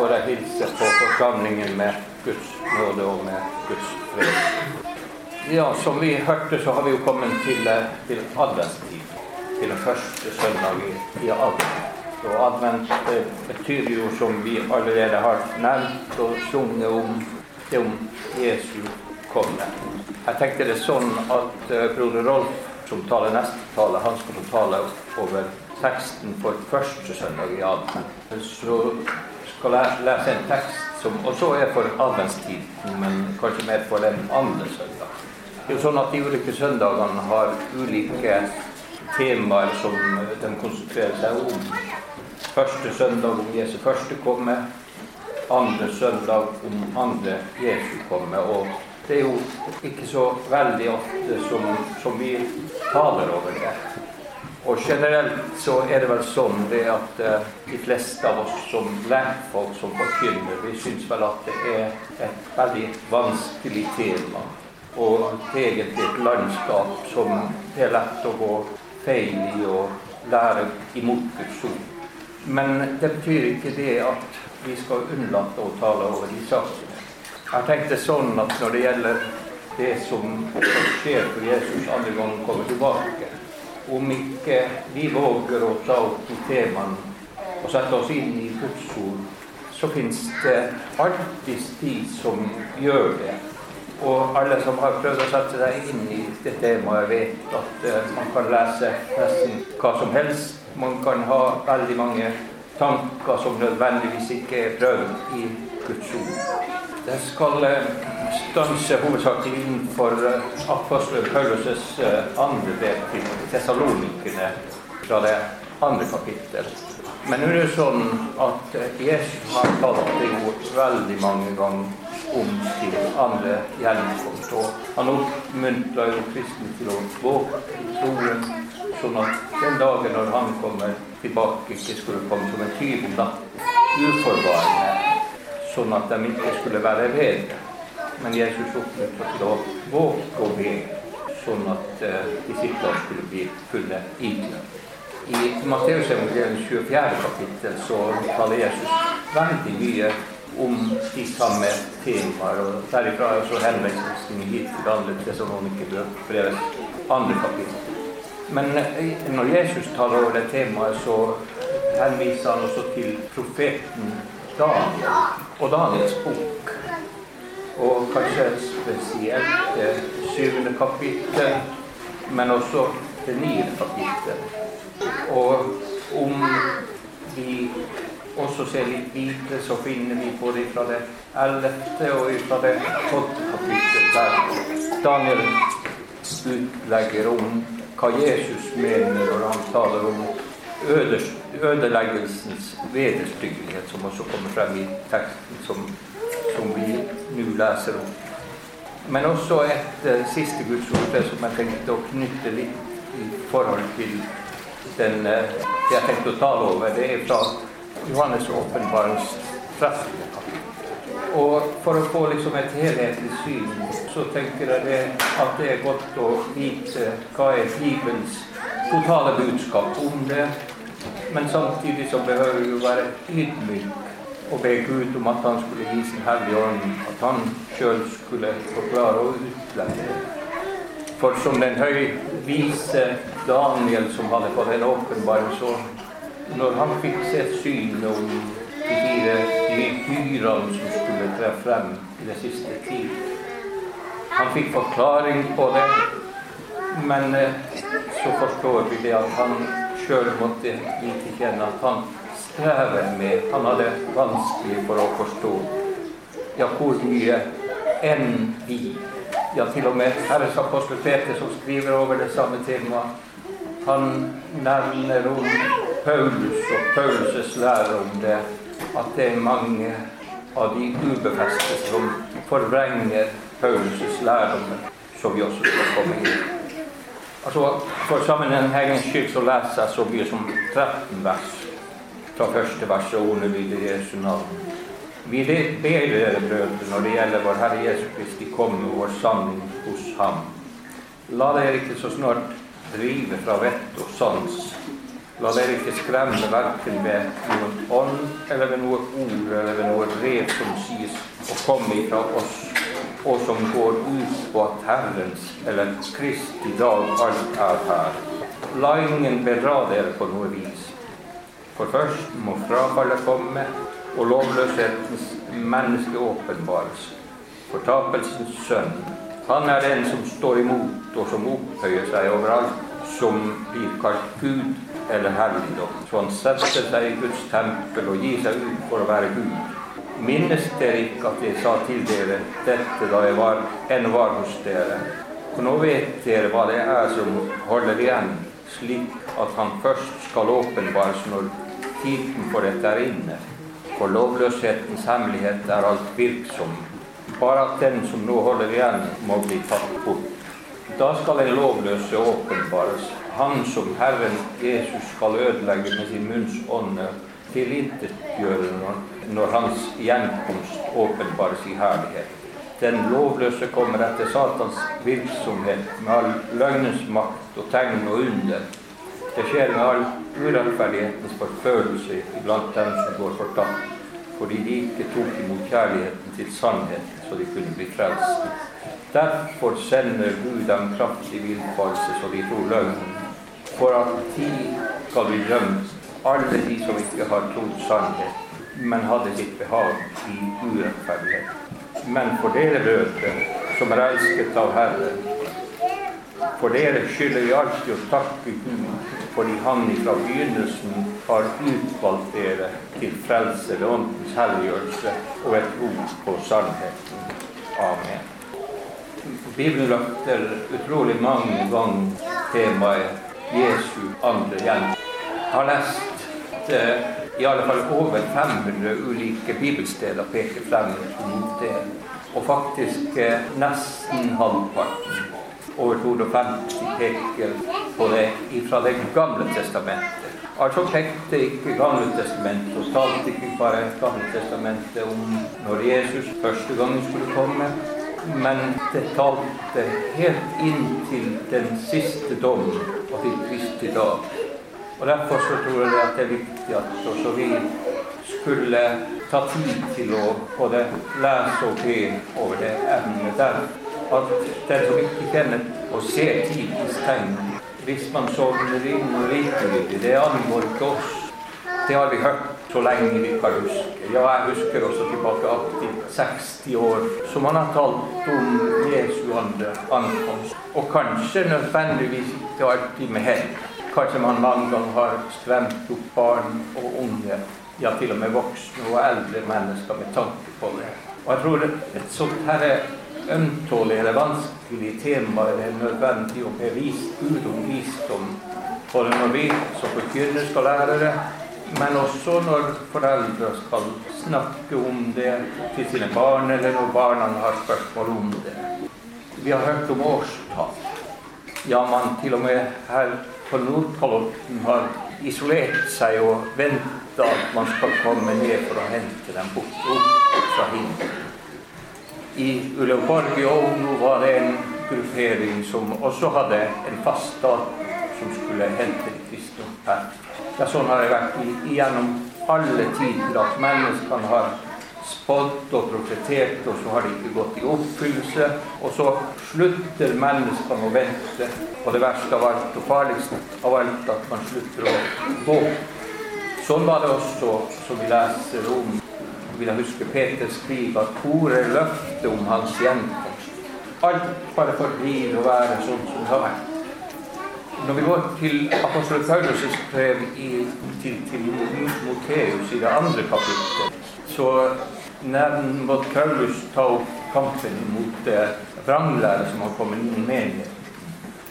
får jeg hilse på forsamlingen med Guds nåde og med Guds fred. Ja, som vi hørte, så har vi jo kommet til, eh, til adventstid. Til første søndag i, i advent. Og advent det betyr jo, som vi allerede har nevnt og sunget om, det om Jesu komme. Jeg tenkte det sånn at uh, broder Rolf, som taler neste tale, han skal få tale over teksten for første søndag i advent. Så skal jeg lese en tekst som også er for adventstiden, men kanskje mer for den andre søndag. Det er jo sånn at De ulike søndagene har ulike temaer som de konsentrerer seg om. Første søndag om Jesu første komme, andre søndag om andre Jesu komme. Og det er jo ikke så veldig ofte som, som vi taler over det. Og generelt så er det vel sånn det at uh, de fleste av oss som lærfolk som forkynner, vi syns vel at det er et veldig vanskelig tema. Og egentlig et landskap som det er lett å gå feil i og lære imot Guds ord. Men det betyr ikke det at vi skal unnlate å tale over de sakene. Jeg tenkte sånn at når det gjelder det som skjer for Jesus andre gang kommer tilbake om ikke vi våger å ta opp de temaene og sette oss inn i Guds ord, så fins det alltid de som gjør det. Og alle som har prøvd å sette seg inn i det temaet, vet at uh, man kan lese nesten hva som helst. Man kan ha veldig mange tanker som nødvendigvis ikke er prøvd i Guds ord. Det skal uh, stanse hovedsakelig innenfor uh, apostelen Paulus' andre brev til Tessalonikerne fra det andre kapittel. Men nå er det sånn at Jesus har talt det jo veldig mange ganger om til andre gjennomkomst. Og han oppmuntra jo kristne til å våge troen, sånn at den dagen når han kommer tilbake, ikke skulle komme som en tyv da. uforvarende, sånn at de ikke skulle være redde. Men Jesus oppmuntrer til å våge å be sånn at uh, disiplene skulle bli fulle idler. I Matteusevangeliet 24. kapittel så taler Jesus veldig mye om de samme temaer. og Derifra er også henvendelsen hit til andre Tessalonikerbrevets andre kapittel. Men eh, når Jesus taler over det temaet, så henviser han også til profeten Daniel og Daniels bok. Og kanskje spesielt det syvende kapittel, men også det niende kapittel. Og om vi også ser litt videre, så finner vi både fra det ellevte og fra det tolvte kapittel der Daniel utlegger om hva Jesus mener når han taler om ødeleggelsens vederstyggelighet, som også kommer frem i teksten som, som vi nå leser om. Men også et uh, siste gudsord som jeg tenkte å knytte litt i forhold til den, uh, det jeg tenkte å tale over. Det er fra Johannes' åpenbarings 13. Og for å få liksom et helhetlig syn, så tenker jeg det at det er godt å vite hva er Bibelens totale budskap om det. Men samtidig så behøver vi være ydmyk og be Gud om at han skulle gi sin Hellige Ånd, at han sjøl skulle forklare og utlegge. For som den høyvise Daniel som hadde fått en åpenbar så når han fikk se et syn om de fire dyrene som skulle tre frem i det siste tid Han fikk forklaring på det, men eh, så forstår vi det at han sjøl måtte gi til kjenne at han strever med Han hadde vanskelig for å forstå. Ja, hvor mye enn vi. Ja, til og med Herres apostel Peter, som skriver over det samme temaet, han nevner om Paulus og Paulus' lære om det, at det er mange av de ubefeste som forvrenger Paulus' lære om det, som vi også skal komme inn. Altså, For sammenhengens skyld så leser jeg så mye som 13 vers fra første vers og ordlyder Jesu navn. Vi ber dere, brødre, når det gjelder vår Herre Jesu Kristi komme og vår samling hos Ham. La dere ikke så snart drive fra vett og sans. La dere ikke skremme verken ved noen ånd eller ved noe ord eller ved noe brev som sies å komme ifra oss, og som går ut på at Herrens eller Kristi dag alt er her. La ingen bedra dere på noe vis. For først må frafallet komme, og lovløshetens menneske åpenbares. Fortapelsens sønn, han er den som står imot og som opphøyer seg overalt, som blir kalt Gud eller helligdom. Så han setter seg i Guds tempel og gir seg ut for å være Gud. Minnes dere ikke at jeg sa til dere dette da jeg var, ennå var hos dere? Og nå vet dere hva det er som holder igjen, slik at han først skal åpenbares når tiden for dette er inne. For lovløshetens hemmelighet er alt virksom. Bare at den som nå holder igjen, må bli tatt bort. Da skal den lovløse åpenbares, han som Herren Jesus skal ødelegge med sin munns ånde, tilintetgjøre når, når hans gjenkomst åpenbares i herlighet. Den lovløse kommer etter Satans virksomhet med all løgnens makt og tegn og under. Det skjer med all urettferdighetens forfølelse iblant dem som går fortapt, fordi de ikke tok imot kjærligheten til sannheten, så de kunne bli frelst. Derfor sender Gud dem kraftig villfarelse, så de tror løgnen, for at de skal bli dømt, alle de som ikke har trodd sannhet, men hadde sitt behag i urettferdighet. Men for dere brødre, som er elsket av Herren, for dere skylder vi alltid å takke Gud fordi Han fra begynnelsen har utvalgt dere til frelse ved Åndens helliggjørelse og et ord på sannheten. Amen. Bibelen løfter utrolig mange ganger temaet Jesu andre hjem. Jeg har lest eh, i alle fall over 500 ulike bibelsteder peker frem mot det. Og faktisk eh, nesten halvparten, over 250, peker på det fra Det gamle testamentet. Altså pekte ikke Gamle testamentet og talte ikke bare Gamle testamentet om når Jesus første gangen skulle komme, men det talte helt inn til den siste dom og til Kristi dag. Og Derfor så tror jeg at det er viktig at også vi skulle ta tid til å både lese og be over det emnet der. At den som ikke kjenner og ser tidens tegn, hvis man sovner inn og likegyldig, det angår ikke oss. Det har vi hørt så lenge vi kan huske. Ja, jeg husker også tilbake til 60 år, som han har talt om Jesu andre ankomst. Og kanskje nødvendigvis ikke alltid med hell. Kanskje man mange ganger har skremt opp barn og unge, ja til og med voksne og eldre mennesker med tanke på det. Og jeg tror et sånt herre ømtålig eller vanskelig tema er det nødvendig å bevise Gud om visdom. Både når vi som forkynner skal lære det, men også når foreldre skal snakke om det til sine barn, eller når barna har spørsmål om det. Vi har hørt om årstall. Ja, man til og med her på Nordkalotten har isolert seg og venta at man skal komme ned for å hente dem bort opp fra himmelen. I Uleåborg i Ovno var det en gruppering som også hadde en fast dato som skulle hente Kristoffer her. Ja, sånn har det vært gjennom alle tider at menneskene har spådd og profetert, og så har de ikke gått i oppfyllelse. Og så slutter menneskene å vente på det verste av alt og farligste av alt, at man slutter å gå. Sånn var det også, som vi leser om vil jeg huske Peter skriver at koret løftet om hans gjenkomst. Alt bare forblir å være sånn som det har vært. Når vi går til apostel Paulus' brev i, til, til Moteus i det andre kapittelet, så nevner Paulus ta opp kampen mot eh, vranglære som har kommet inn i menigheten.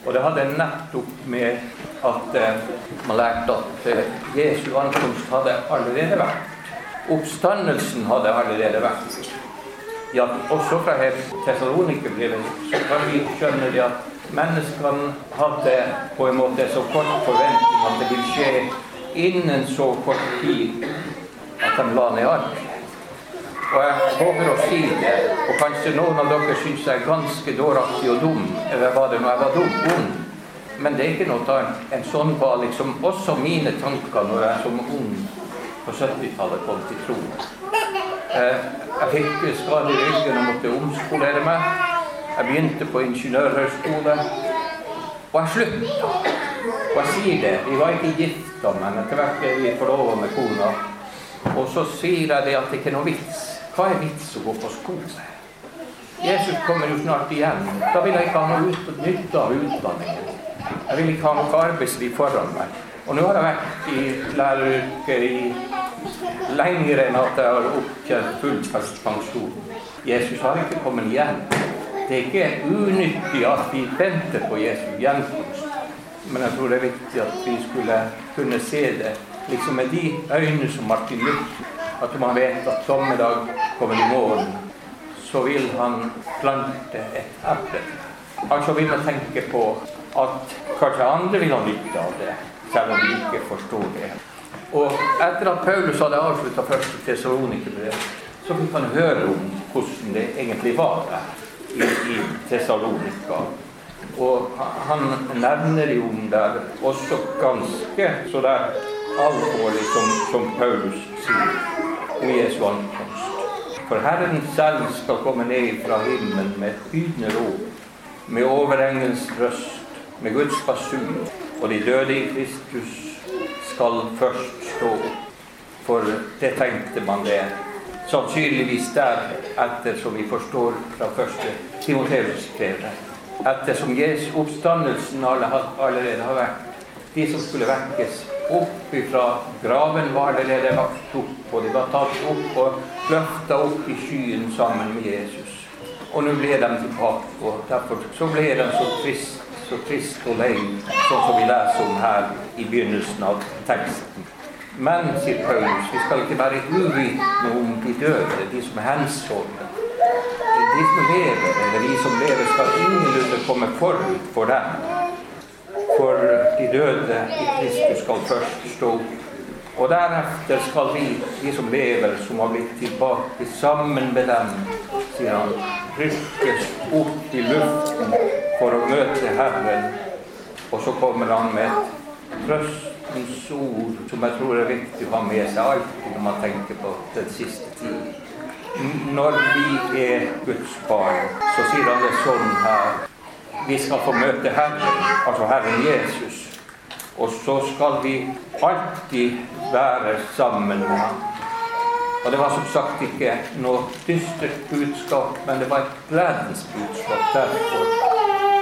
Og det hadde nettopp med at eh, man lærte at eh, Jesu ankomst hadde allerede vært. Oppstandelsen hadde allerede vært. Ja, også fra Tessalonikerbrevet så kan vi skjønne det at menneskene hadde på en måte så kort forventning at det ville skje innen så kort tid at de la ned alt. Og jeg håper å si det, og kanskje noen av dere syns jeg er ganske dåraktig og dum, eller var det når jeg var dum? Ung. Men det er ikke noe annet. En sånn var liksom også mine tanker når jeg som ung på 70-tallet kom til troen. Eh, jeg fikk skade i ryggen og måtte omskolere meg. Jeg begynte på ingeniørhøgskole, og jeg slutta. Og jeg sier det. Vi var ikke gifta, men etter hvert ble vi forlova med kona. Og så sier jeg det at det ikke er noe vits. Hva er vits å gå på skole? Jesus kommer jo snart igjen. Da vil jeg ikke ha noe ut, nytte av utdanningen. Jeg vil ikke ha noe arbeidsliv foran meg. Og nå har jeg vært i læreryrket i lenger enn at jeg har opptjent full pensjon. Jesus har ikke kommet igjen. Det er ikke unyttig at vi venter på Jesu gjenkomst. Men jeg tror det er viktig at vi skulle kunne se det liksom med de øyne som Martin Luther. At man vet at sommerdag kommer i morgen så vil han plante et eple. Altså vil man tenke på at kanskje andre vil ha nytte av det, selv om de ikke forstår det. Og etter at Paulus hadde avslutta første Tesalonikerbrev, så fikk han høre om hvordan det egentlig var der i, i Tesalonika. Og han nevner jo om der også ganske så der alvorlig som, som Paulus sier om Jesu ankomst. For Herren selv skal komme ned fra himmelen med et bydende rop, med overengelens røst, med Guds basun, og de døde i Kristus skal først stå. For det tenkte man det sannsynligvis der, ettersom vi forstår fra første Timoteus brev. Ettersom Jesu oppstandelsen allerede har vært de som skulle vekkes opp ifra graven, var allerede lagt opp, og de var tatt opp og løfta opp i skyen sammen med Jesus. Og nå ble de tilbake, og derfor så ble de så trist, så trist og lei, sånn som vi leser om her i begynnelsen av teksten. Men, sier Paulus, vi skal ikke være uvitende om de døde, de som er hensovne. De som lever, eller vi som lever, skal ingenlunde komme forut for dem. For de døde i Kristus skal først stå. Og deretter skal vi, de som lever, som har blitt tilbake sammen med dem, sier han, rykkes opp i luften for å møte Herren. Og så kommer han med et trøstens ord som jeg tror er viktig å ha med seg alltid når man tenker på den siste tid. Når vi er Guds barn, så sier han det sånn her vi skal få møte Herren, altså Herren Jesus. Og så skal vi alltid være sammen med ham. Og Det var som sagt ikke noe dystert budskap, men det var et gledens budskap. Derfor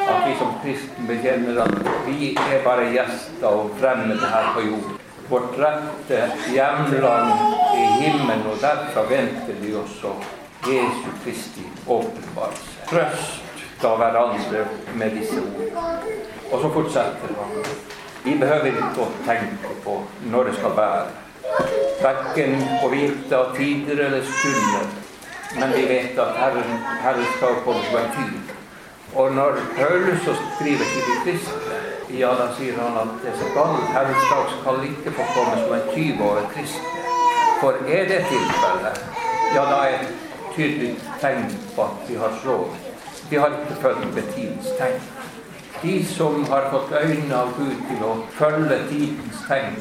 at vi som kristne bekjenner at vi er bare gjester og fremmede her på jord. Vårt rette hjemland i himmelen, og derfra venter vi også Jesu Kristi åpenbarelse. Trøst ta hverandre med disse ord. Og så fortsetter han. Vi behøver ikke å tenke på når det skal være. Verken å vite av tider eller stunder. Men vi vet at Herren, Herren skal komme på en tid. Og når Paulus skriver til de kristne, ja, da sier han at det skal, Herrens dag skal ikke få komme som en tyv over kristne. For er det tilfellet, ja, da er det tydelig tegn på at vi har sovet de har ikke følt med tidens tegn. De som har fått øynene av Gud til å følge tidens tegn,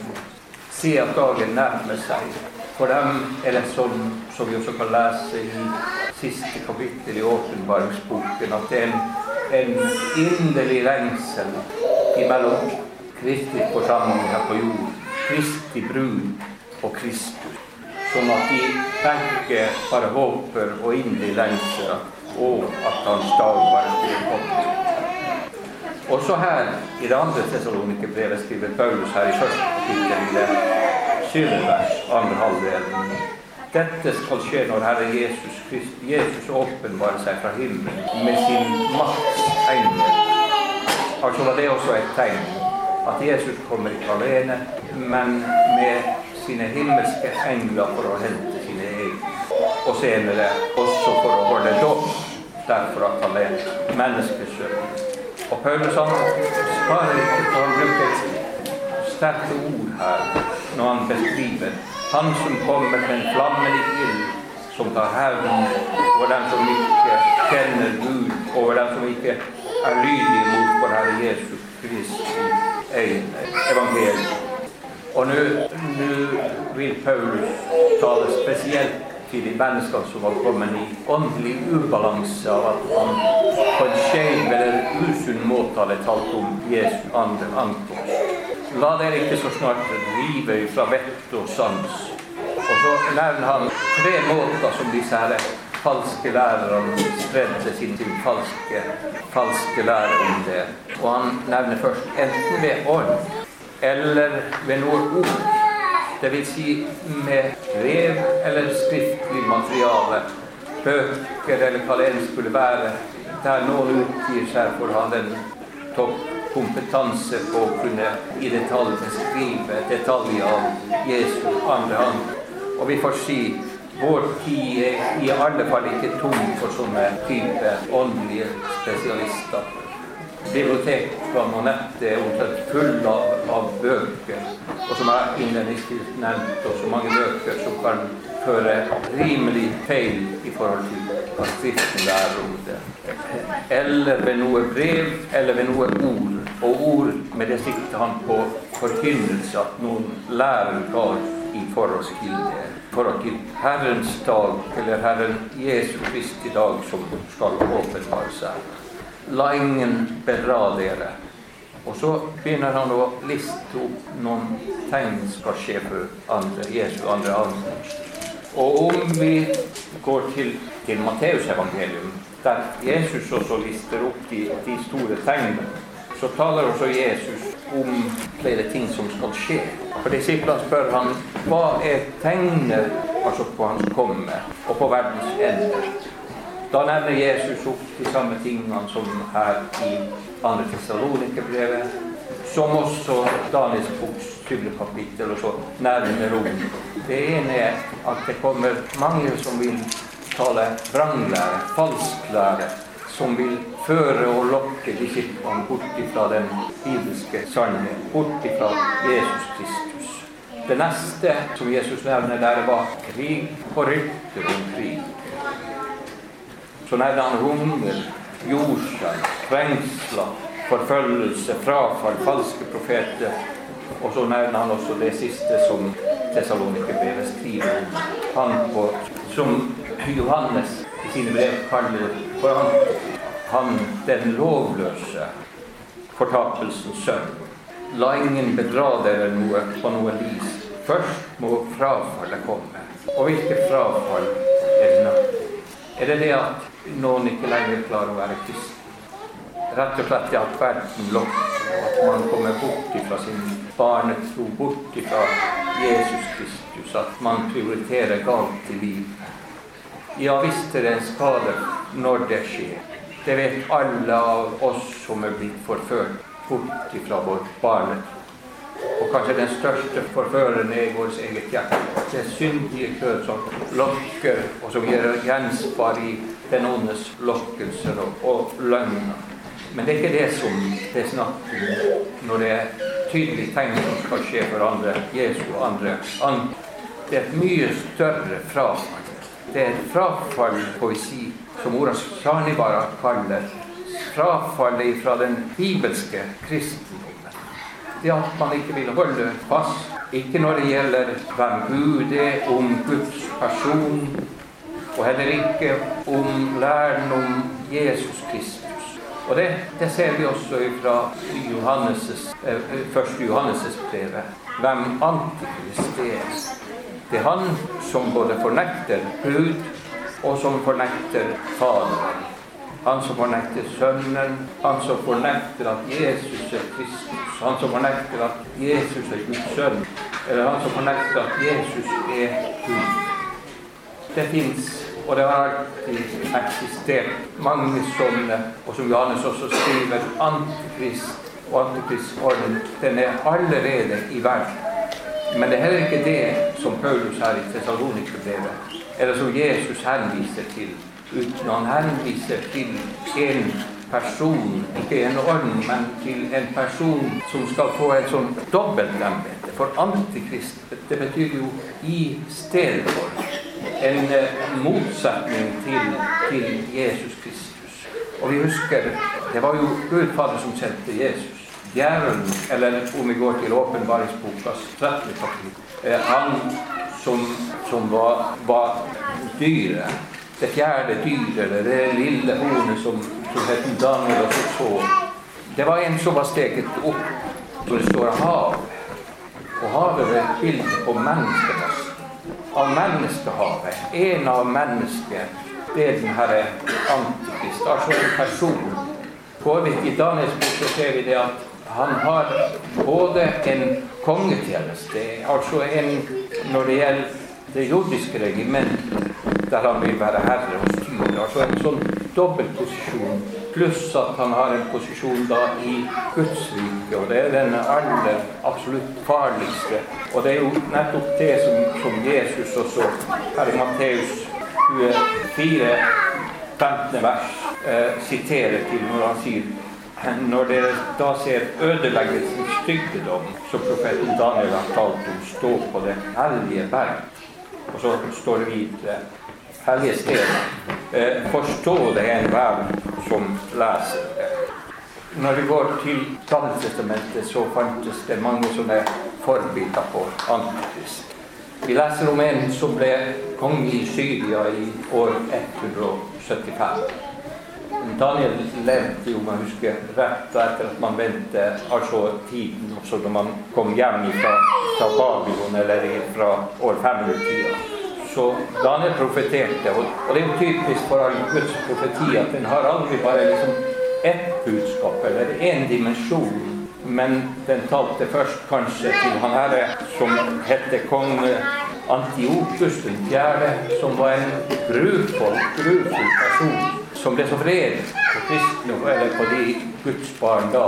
se at dagen nærmer seg. For dem er det sånn som vi også kan lese i siste kapittel i åpenbaringsboken, at det er en, en inderlig lengsel imellom Kristi forsamling her på jord, Kristi brud og Kristus. Sånn at de begge bare håper og inderlig lengser og at hans dag var skulle. Også her i det andre Tessalonikerbrevet skriver Paulus her i første kapittel, syvende vers, andre halvdelen. Dette skal skje når Herre Jesus, Christ, Jesus åpenbarer seg fra himmelen med sin makts engel. Altså var det også et tegn at Jesus kommer ikke alene, men med sine himmelske engler for å hente sine egne. Og senere også for å holde dom derfor at han er menneskesønn. Og Paulus han sparer ikke, på han bruker sterke ord her når han beskriver han som kommer med en flammende ild, som tar hevn over dem som ikke kjenner Gud, over dem som ikke er lydige mot vår Herre Jesus Kristi evangelium. Og nå vil Paulus tale spesielt til de menneskene som var kommet i åndelig ubalanse av at han på en skeiv eller usunn måte hadde talt om Jesu andre ankomst. La dere ikke så snart rive fra vett og sans. Og så nevner han tre måter som disse her falske lærerne spredte sin, til falske, falske lære om det. Og han nevner først enten ved ånd eller ved noe ord. Vil si med brev eller skriftlig materiale, bøker eller hva det enn skulle være, der noen utgir seg for å ha den toppkompetanse på å kunne i detalj beskrive detaljer av Jesu andre hand. Og vi får si vår tid er i alle fall ikke tom for sånne type åndelige spesialister. Bibliotekene og nettet er omtrent fulle av, av, bøker, og som er innledningsvis nevnte, og så mange bøker som kan føre rimelig feil i forhold til hva Skriften lærer om det. Eller ved noe brev, eller ved noe ord. Og ord med det sikter han på forkynnelse, at noen lærer har i forhold til forhold til Herrens dag, eller Herren Jesu Kristi dag, som skal åpenbare seg. La ingen bedra dere. Og så begynner han å liste opp noen tegn som skal skje for andre, Jesu andre ankomst. Og om vi går til, til Matteusevangelium, der Jesus også lister opp de, de store tegnene, så taler også Jesus om flere ting som skal skje. For disiplene spør han hva er tegnet altså på hans komme og på verdens ende. Da nevner Jesus opp de samme tingene som her i 2. Tessalonikerbrevet, som også Daniels boks 7. kapittel og så nevner om. Det ene er at det kommer mange som vil tale vranglære, falsklære, som vil føre og lokke disiplene bort fra den bibelske sannhet, bort fra Jesus Kristus. Det neste som Jesus nevner der, var krig og rykter om krig. Så nevner han hunger, jordskjelv, trengsler, forfølgelse, frafall, falske profeter. Og så nevner han også det siste som Tessalonikerbrevet skriver om. Han på, som Johannes i sine brev kaller for han, han den lovløse, fortapelsens sønn. La ingen bedra dere noe på noe vis. Først må frafallet komme. Og hvilket frafall er det nå? Er det det at noen ikke lenger klarer å være kristen? Rett og slett at verden lokker, at man kommer bort fra sin barnetro, bort fra Jesus Kristus, at man prioriterer galt i livet. Ja visst er det en skade når det skjer. Det vet alle av oss som er blitt forført bort fra vårt barn. Og kanskje den største forføreren er i vårt eget hjerte. Det syndige kjød som lokker, og som gjør gjenspar i den åndes lokkelser og, og løgner. Men det er ikke det som det er snakk om når det er tydelige tegn som skal skje for andre Jesu og andre. Det er et mye større frafall det er et frafall, poesi, som Ora Shanibara kaller frafallet fra den bibelske kristendommen. Det at man ikke vil holde fast, ikke når det gjelder hvem Gud er, om Guds person, og heller ikke om læren om Jesus Kristus. Og det, det ser vi også fra Johannes' eh, første Johannes' brevet. Hvem Antikrist er. Det er han som både fornekter Gud, og som fornekter Faderen. Han som fornekter Sønnen, han som fornekter at Jesus er Kristus, han som fornekter at Jesus er Guds sønn, eller han som fornekter at Jesus er Gud. Det fins, og det har alltid eksistert, mange sånne, og som Johannes også skriver, antikrist og antikristorden, den er allerede i verden. Men det er heller ikke det som Paulus her i Tessalonikerbrevet, eller som Jesus henviser til. Uten han henviser til en person, ikke en ånd, men til en person som skal få et sånn dobbeltembete. For antikrist, det betyr jo i stedet for. En eh, motsetning til, til Jesus Kristus. Og vi husker, det var jo Gud Fader som sendte Jesus. djevelen, eller om vi går til åpenbaringsbokas 13. kapittel, eh, han som, som var, var dyret, det fjerde dyret, eller det lille hornet som, som het Daniel og så, det var en som var steget opp, hvor det står hav. Og havet er et bilde på menneskeplassen. Av menneskehavet. En av mennesket. Det er den herre Antikrist. Altså en person. Påvirket i Daniels bok så ser vi det at han har både en kongetjeneste, altså en når det gjelder det jordiske regimentet, der han vil være herre og styre. Altså en sånn dobbeltposisjon, pluss at han har en posisjon da i Guds rike, og det er den aller absolutt farligste. Og det er jo nettopp det som, som Jesus også her i Matteus 24, 15. vers eh, siterer til når han sier når dere da ser ødeleggelsens styggedom, som profeten Daniel har talt om, stå på det hellige berg. Og så står det videre hellige sted. forstår forstå det enhver som leser det. Når vi går til Gammeltestamentet, så fantes det mange som er forbilder på Antikrist. Vi leser om en som ble konge i Syria i år 175. Daniel levde jo, man husker, rett etter at man vendte altså tiden også da man kom hjem fra, fra Babylon eller fra år 500-tida. Så Daniel profeterte, og, og, det er jo typisk for all Guds profeti at den har aldri bare liksom ett budskap eller én dimensjon, men den talte først kanskje til han herre som hette kong Antiokus den fjerde, som var en grufull, grufull person som ble så vred på kristne eller på de Guds barn da,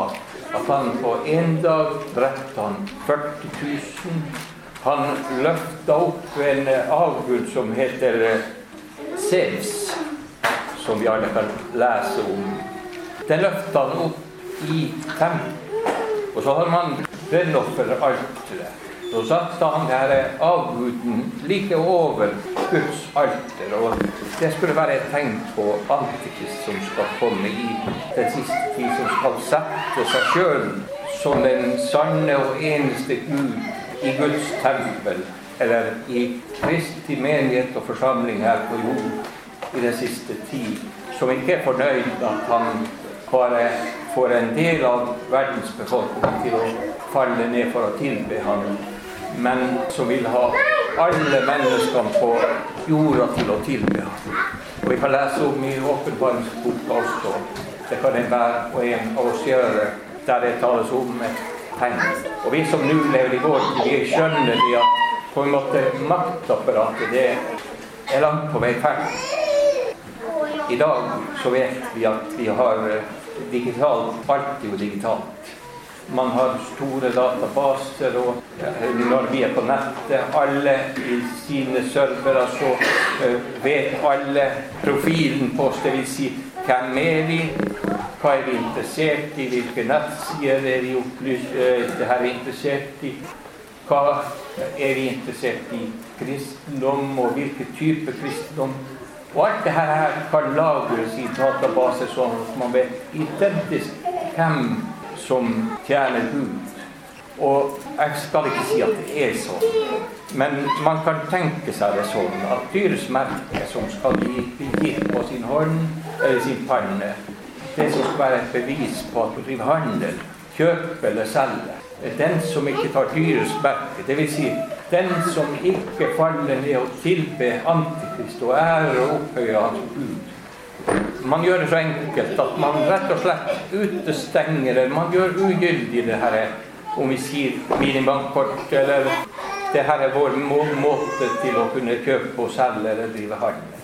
at han på en dag drepte han 40 000. Han løfta opp en avgud som heter Sevs, som vi alle kan lese om. Den løfta han opp i tempelet. Og så har man brennofferalteret. Så satte han denne avguden like over Guds alter. Og det skulle være et tegn på Antikrist som skal komme i den siste tid, som skal sette seg sjøl som den sanne og eneste Gud i Guds tempel, eller i Kristi menighet og forsamling her på jord i den siste tid, som ikke er fornøyd at han bare får en del av verdens befolkning til å falle ned for å tilbe ham men som vil ha alle menneskene på jorda til å tilbe ham. Og vi kan lese om i åpenbaringsboka også. Det kan enhver og en av oss gjøre, der det tales om et tegn. Og vi som nå lever i vår vi skjønner vi at på en måte maktapparatet det er langt på vei ferdig. I dag så vet vi at vi har digitalt, alt jo digitalt. Man har store databaser, og når vi er på nettet, alle i sine servere, så eh, vet alle profilen på oss. Dvs. Si, hvem er vi, hva er vi interessert i, hvilke nettsider er vi eh, er interessert i, hva er vi interessert i kristendom, og hvilken type kristendom. Og alt dette her kan lagres i databaser, sånn at man vet identisk hvem som tjener Gud. Og jeg skal ikke si at det er sånn, men man kan tenke seg det sånn at dyrets merke som skal bli gitt på sin hånd eller sin panne, det som skal være et bevis på at du driver handel, kjøper eller selger, den som ikke tar dyrets merke, dvs. Si, den som ikke faller ned og tilber Antikrist og ærer og opphøyer hans Gud, man gjør det så enkelt at man rett og slett utestenger eller man gjør ugyldig det her om vi sier minibankkort eller det her er vår måte til å kunne kjøpe og selge eller drive handel.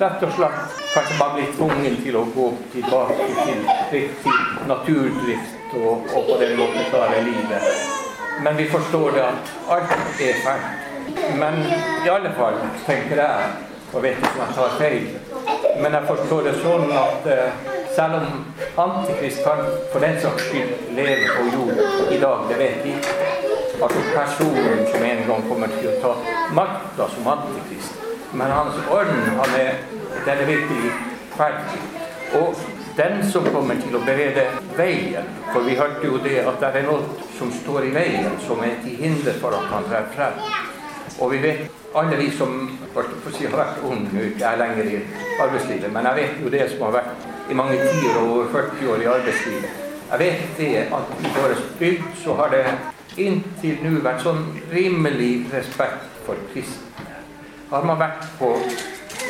Rett og slett kanskje man blir tvungen til å gå tilbake til, til naturdrift og, og, på den måten klare livet. Men vi forstår det at alt er fælt. Men i alle fall, tenker jeg, og vet ikke om jeg tar feil, men jeg forstår det sånn at uh, selv om Antikrist kan for den saks skyld leve på jord i dag, det vet vi Altså personen som en gang kommer til å ta makta som Antikrist. Men hans ånd, han er, den er virkelig ferdig. Og den som kommer til å berede veien. For vi hørte jo det at det er noe som står i veien, som er til hinder for at han trer frem. Og vi vet, alle vi som si, har vært unge, nå ikke er lenger i arbeidslivet, men jeg vet jo det som har vært i mange tiår og over 40 år i arbeidslivet. Jeg vet det at i vår bygd så har det inntil nå vært sånn rimelig respekt for kristne. Har man vært på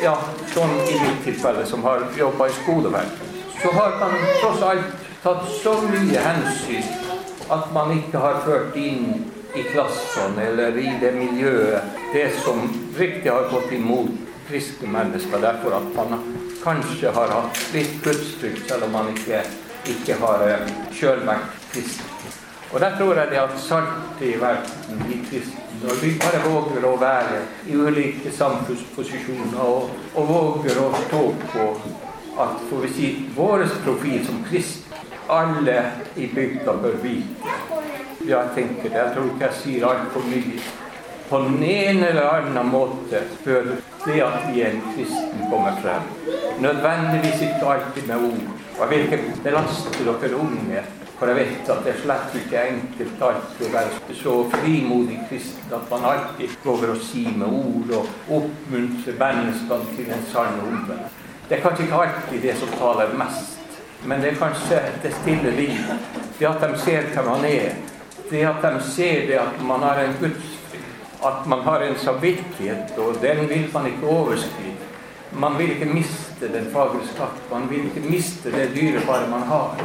ja, sånn i mitt tilfelle, som har jobba i skoleverket, så har man tross alt tatt så mye hensyn at man ikke har ført inn i klassene eller i det miljøet det som riktig har gått imot kristne mennesker, derfor at man kanskje har hatt litt gudsfrykt, selv om man ikke, ikke har eh, sjøl vært kristen. Og der tror jeg det at saltet i verden kristen, når vi bare våger å være i ulike samfunnsposisjoner og, og våger å stå på at får vi si, vår profil som kristne alle i bygda bør vite. Jeg tenker det. Jeg tror ikke jeg sier altfor mye. På den ene eller annen måte bør det at vi er en kristen, komme frem. Nødvendigvis ikke alltid med ord. Og jeg vil ikke belaste dere unge for jeg vet at det er slett ikke enkelt alltid å være så frimodig kristen at man alltid prøver å si med ord og oppmuntre menneskene til en sann omvendelse. Det er kanskje ikke alltid det som taler mest, men det er kanskje det stille liv. Det at de ser hvem man er. Det at de ser det at man har en gudsfrykt. At man har en samvittighet, og den vil man ikke overskride. Man vil ikke miste den fagre skatt. Man vil ikke miste det dyrebare man har.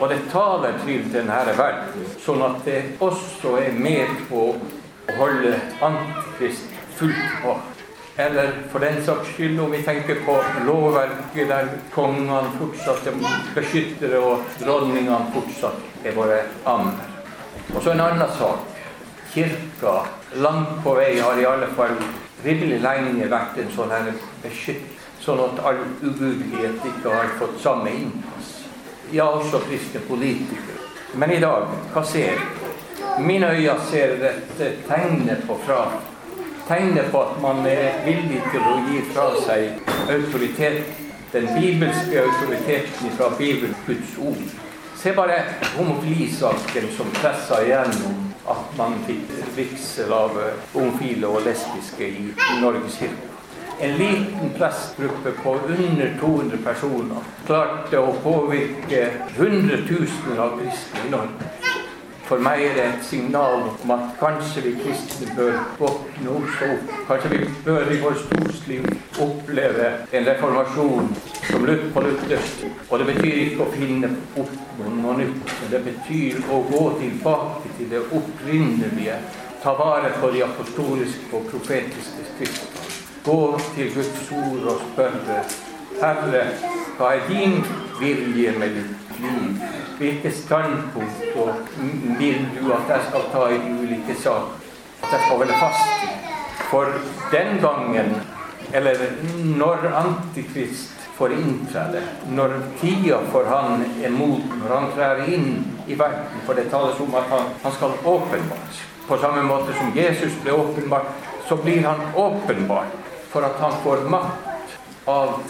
Og det taler til denne verden, sånn at det også er med på å holde Antikrist fullt på. Eller for den saks skyld, om vi tenker på lovverket der kongene fortsatt er beskyttere og dronningene fortsatt er våre ammer. Og så en annen sak. Kirka langt på vei har i alle fall rimelig lenge vært en sånn her beskytt, sånn at all ugudelighet ikke har fått samme innpass ja, også kristne politikere. Men i dag, hva ser vi? Mine øyne ser dette tegnet på fra Tegnet på at man er villig til å gi fra seg autoritet, den bibelske autoriteten fra Bibelen, Guds ord. Se bare homofilisaken som pressa igjennom at man fikk vigsel av homofile og lesbiske i Norges kirke en liten prestgruppe på under 200 personer klarte å påvirke hundretusener av kristne i Norge. For meg er det et signal om at kanskje vi kristne bør våkne opp. Kanskje vi bør i vårt storsliv oppleve en reformasjon som lutt på luthersk. Og det betyr ikke å finne opp noe nytt, men det betyr å gå tilbake til det opprinnelige. Ta vare på de apostoliske og profetiske skriftene gå til Guds ord og spørre Herre, hva er din vilje med ditt liv? Hvilke standpunkt og vil du at jeg skal ta i ulike saker? At jeg skal holde fast? For den gangen, eller når Antikrist får inntrede, når tida for han er moden, når han trer inn i verden, for det tales om at han, han skal åpenbart. På samme måte som Jesus ble åpenbart, så blir han åpenbart for at han får makt av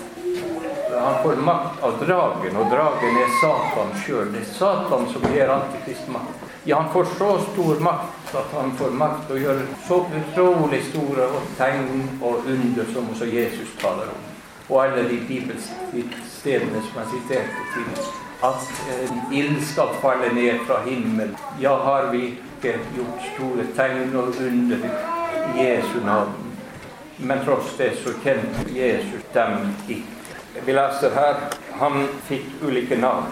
han får makt av dragen, og dragen er Satan sjøl. Det er Satan som gir antikristmakt. Ja, han får så stor makt at han får makt til å gjøre så utrolig store tegn og under som også Jesus taler om. Og alle de bibelstedene som jeg siterte til. At en ild skal falle ned fra himmelen. Ja, har vi ikke gjort store tegn og under i Jesu navn? Men tross det så kjente Jesus dem ikke. Vi leser her han fikk ulike navn.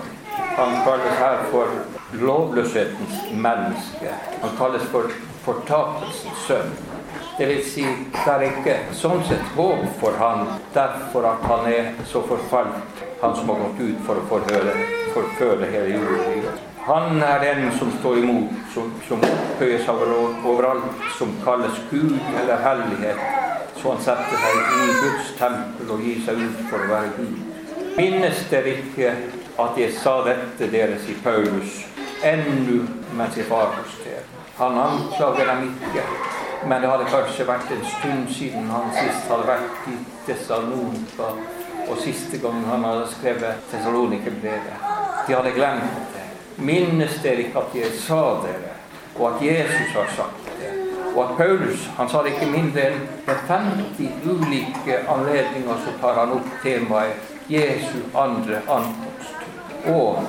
Han kalles her for lovløshetens menneske. Han kalles for fortapelsens sønn. Det vil si, det er ikke sånn sett håp for han derfor at han er så forfalt, han som har gått ut for å forføre hele jorden. Han er den som står imot, som, som opphøyes overalt, som kalles Gud eller hellighet så han setter seg i Guds tempel og gir seg ut for å være Gud. Minnes dere ikke at jeg sa dette deres i Paulus ennå mens jeg var hos dere? Han anklager dem ikke. Men det hadde kanskje vært en stund siden han sist hadde vært i Tessalonika, og siste gang han hadde skrevet Tessalonikerbrevet. De hadde glemt det. Minnes dere ikke at jeg sa dere, og at Jesus har sagt det? Og at Paulus han sa det ikke mindre enn ved 50 ulike anledninger så tar han opp temaet Jesu andre ankomst. Og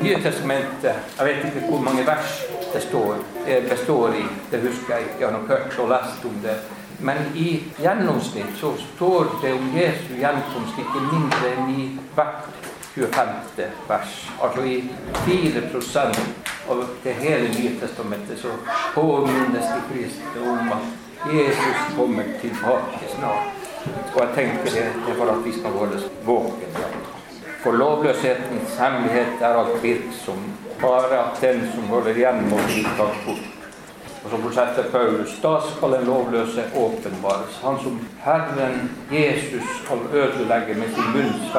Nye testamentet Jeg vet ikke hvor mange vers det står, består i. Det husker jeg. Jeg har nok hørt og lest om det. Men i gjennomsnitt så står det om Jesu gjenkomst ikke mindre enn i hvert 25. vers. Altså i 4% av det hele Nye testamentet så påminnes de kristne om at Jesus kommer tilbake snart. Og jeg tenker det, det er for at vi skal holde våkne. For lovløshetens hemmelighet er alt virksom, bare at den som holder igjen, må bli tatt bort. Og så fortsetter Paulus. Da skal den lovløse åpenbares. Han som Herren Jesus skal ødelegge med sin munns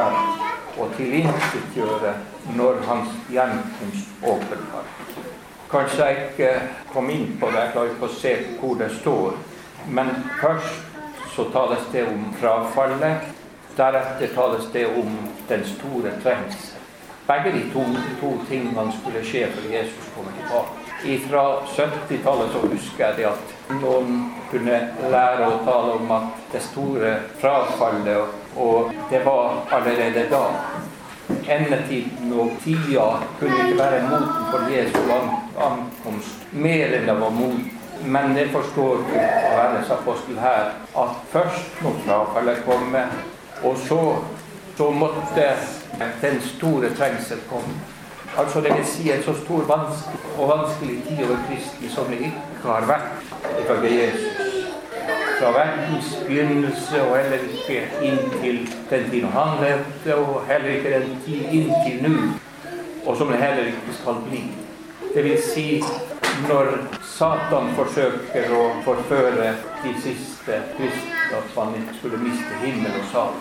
og tilintetgjøre når hans gjenkomst åpenbares. Kanskje jeg ikke kom inn på det, jeg klarer ikke å se hvor det står. Men først så tales det om frafallet. Deretter tales det om den store trengsel. Begge de to, to tingene skulle skje før Jesus kommer tilbake. Fra 70-tallet så husker jeg det at noen kunne lære å tale om at det store frafallet, og det var allerede da. Endetiden og tida kunne ikke være moten for Jesu ankomst mer enn det var moten. Men det forstår Johannes apostel her, at først må frafallet komme, og så, så måtte den store trengsel komme. Altså det vil si en så stor og vanskelig tid over kristen som det ikke har vært ifølge Jesus. Verdens begynnelse og heller ikke inntil den tiden han levde, og heller ikke den tid inntil nå, og som det heller ikke skal bli. Det vil si når Satan forsøker å forføre de siste kristne at man ikke skulle miste himmel og sal.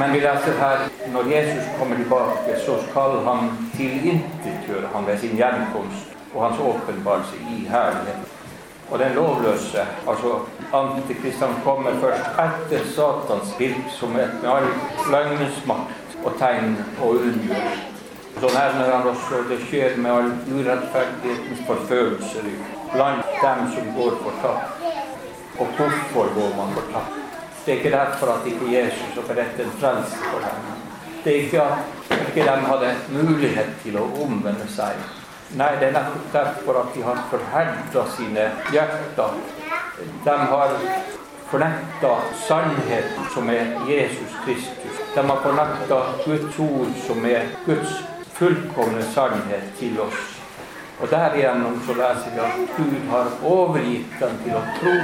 Men vi leser her når Jesus kommer tilbake, så skal han tilintetgjøre ham ved sin gjenkomst og hans åpenbarelse i herlighet. Og den lovløse, altså antikristene, kommer først etter Satans virksomhet med all løgnens makt og tegn og under. Så nevner han også det skjer med all urettferdighetens forfølelser blant dem som går fortapt. Og hvorfor går man fortapt? Det er ikke derfor at ikke Jesus har opererte en frelse for dem. Det er ikke at ikke de hadde mulighet til å omvende seg. Nei, det er nettopp derfor at de har forherda sine hjerter. De har fornekta sannheten som er Jesus Kristus. De har fornekta Guds ord som er Guds fullkomne sannhet til oss. Og derigjennom så leser vi at Gud har overgitt dem til å tro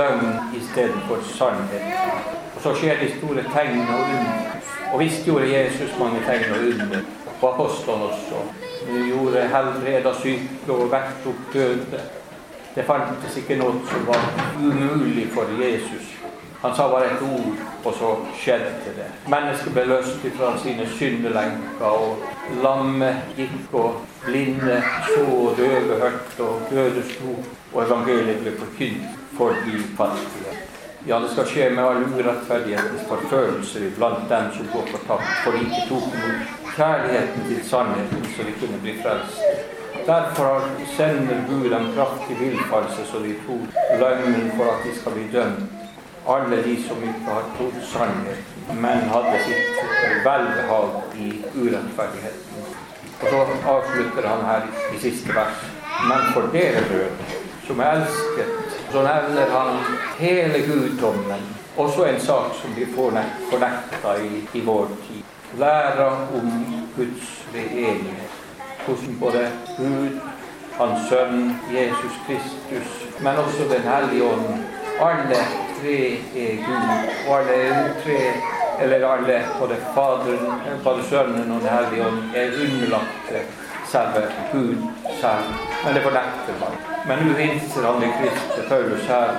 løgn istedenfor sannhet. Og så skjer de store tegn og under. Og visst gjorde Jesus mange tegn og under. Og apostlene også. De gjorde helbreda syke og vekket opp døde. Det fantes ikke noe som var umulig for Jesus. Han sa bare et ord, og så skjedde det. Mennesket ble løst fra sine syndelenker, og lamme gikk, og blinde så, og døve hørte, og døde sto, og evangeliet ble forkynt for de fattige. Ja, det skal skje med all urettferdighetens forfølelser blant dem som går fortapt, for ikke tok imot kjærligheten til sannheten, så de kunne bli frelst. Derfor sender Gud dem kraftig villfarelse, så de tok løgnen for at de skal bli dømt alle de som ikke har trodd sannheten, men hadde sitt velbehag i urettferdigheten. Og så avslutter han her i siste vers. Men for dere brødre, som er elsket, så nevner han hele guddommen. Også en sak som vi fornekta i, i vår tid. Læra om Guds enighet. Hvordan både Gud, Hans Sønn Jesus Kristus, men også Den hellige ånd, alle tre er Gud. Og alle tre, eller alle, både Faderen, både Sønnen og Den hellige ånd, er underlagt selve Gud selv. Men det fornekter man. Men nå hilser han i Kristus Paulus her.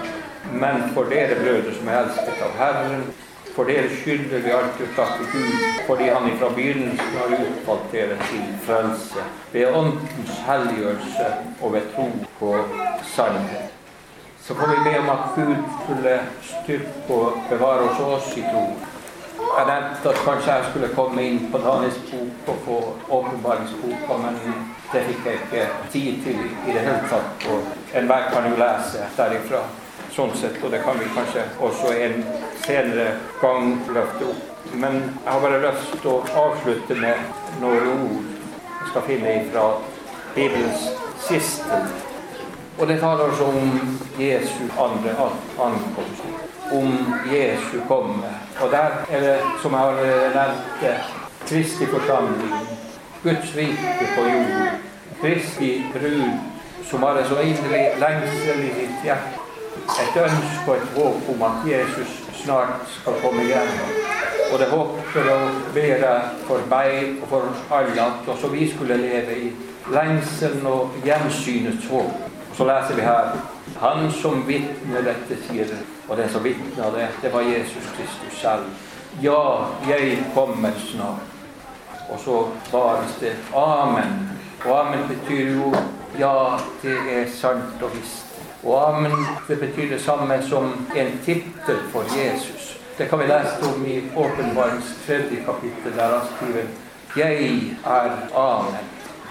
Men for dere brødre som er elsket av Herren, for dere skylder vi alltid å takke Gud, fordi Han ifra begynnelsen har utvalgt dere til frelse, ved Åndens helliggjørelse og ved tro på sannhet. så får vi be om at Gud skulle styrke og bevare oss oss i tro. Jeg nevnte at kanskje jeg skulle komme inn på Daniels bok og få åpenbaringsboka, men det fikk jeg ikke tid til i det hele tatt. Og enhver kan jo lese derifra, sånn sett, og det kan vi kanskje også en senere gang løfte opp. Men jeg har bare lyst til å avslutte med noen ord jeg skal finne fra Bibelens siste og det taler altså om Jesu andre ankomst. Om Jesu komme. Og der er det, som jeg har nevnt, Kristi forsamling. Guds rike på jord. Kristi brud, som har en så inderlig lengsel i sitt hjerte. Et ønske og et håp om at Jesus snart skal komme igjennom. Og det håper å være for meg og for alle at også vi skulle leve i lengselen og gjensynets håp. Så leser vi her Han som vitner dette, sier det. Og den som vitna det, det var Jesus Kristus selv. Ja, jeg kommer snart. Og så bares det amen. Og amen betyr jo ja, det er sant og visst. Og amen det betyr det samme som en tittel for Jesus. Det kan vi lese om i Åpenbarings tredje kapittel, der han skriver Jeg er Amen,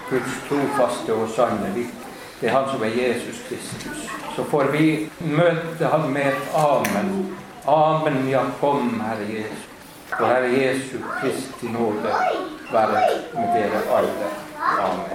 Guds trofaste og sanne vitne. Det er han som er Jesus Kristus. Så får vi møte han med et amen. Amen, ja, kom, Herre Jesus. Og Herre Jesu Kristi nåde være med dere alle. Amen.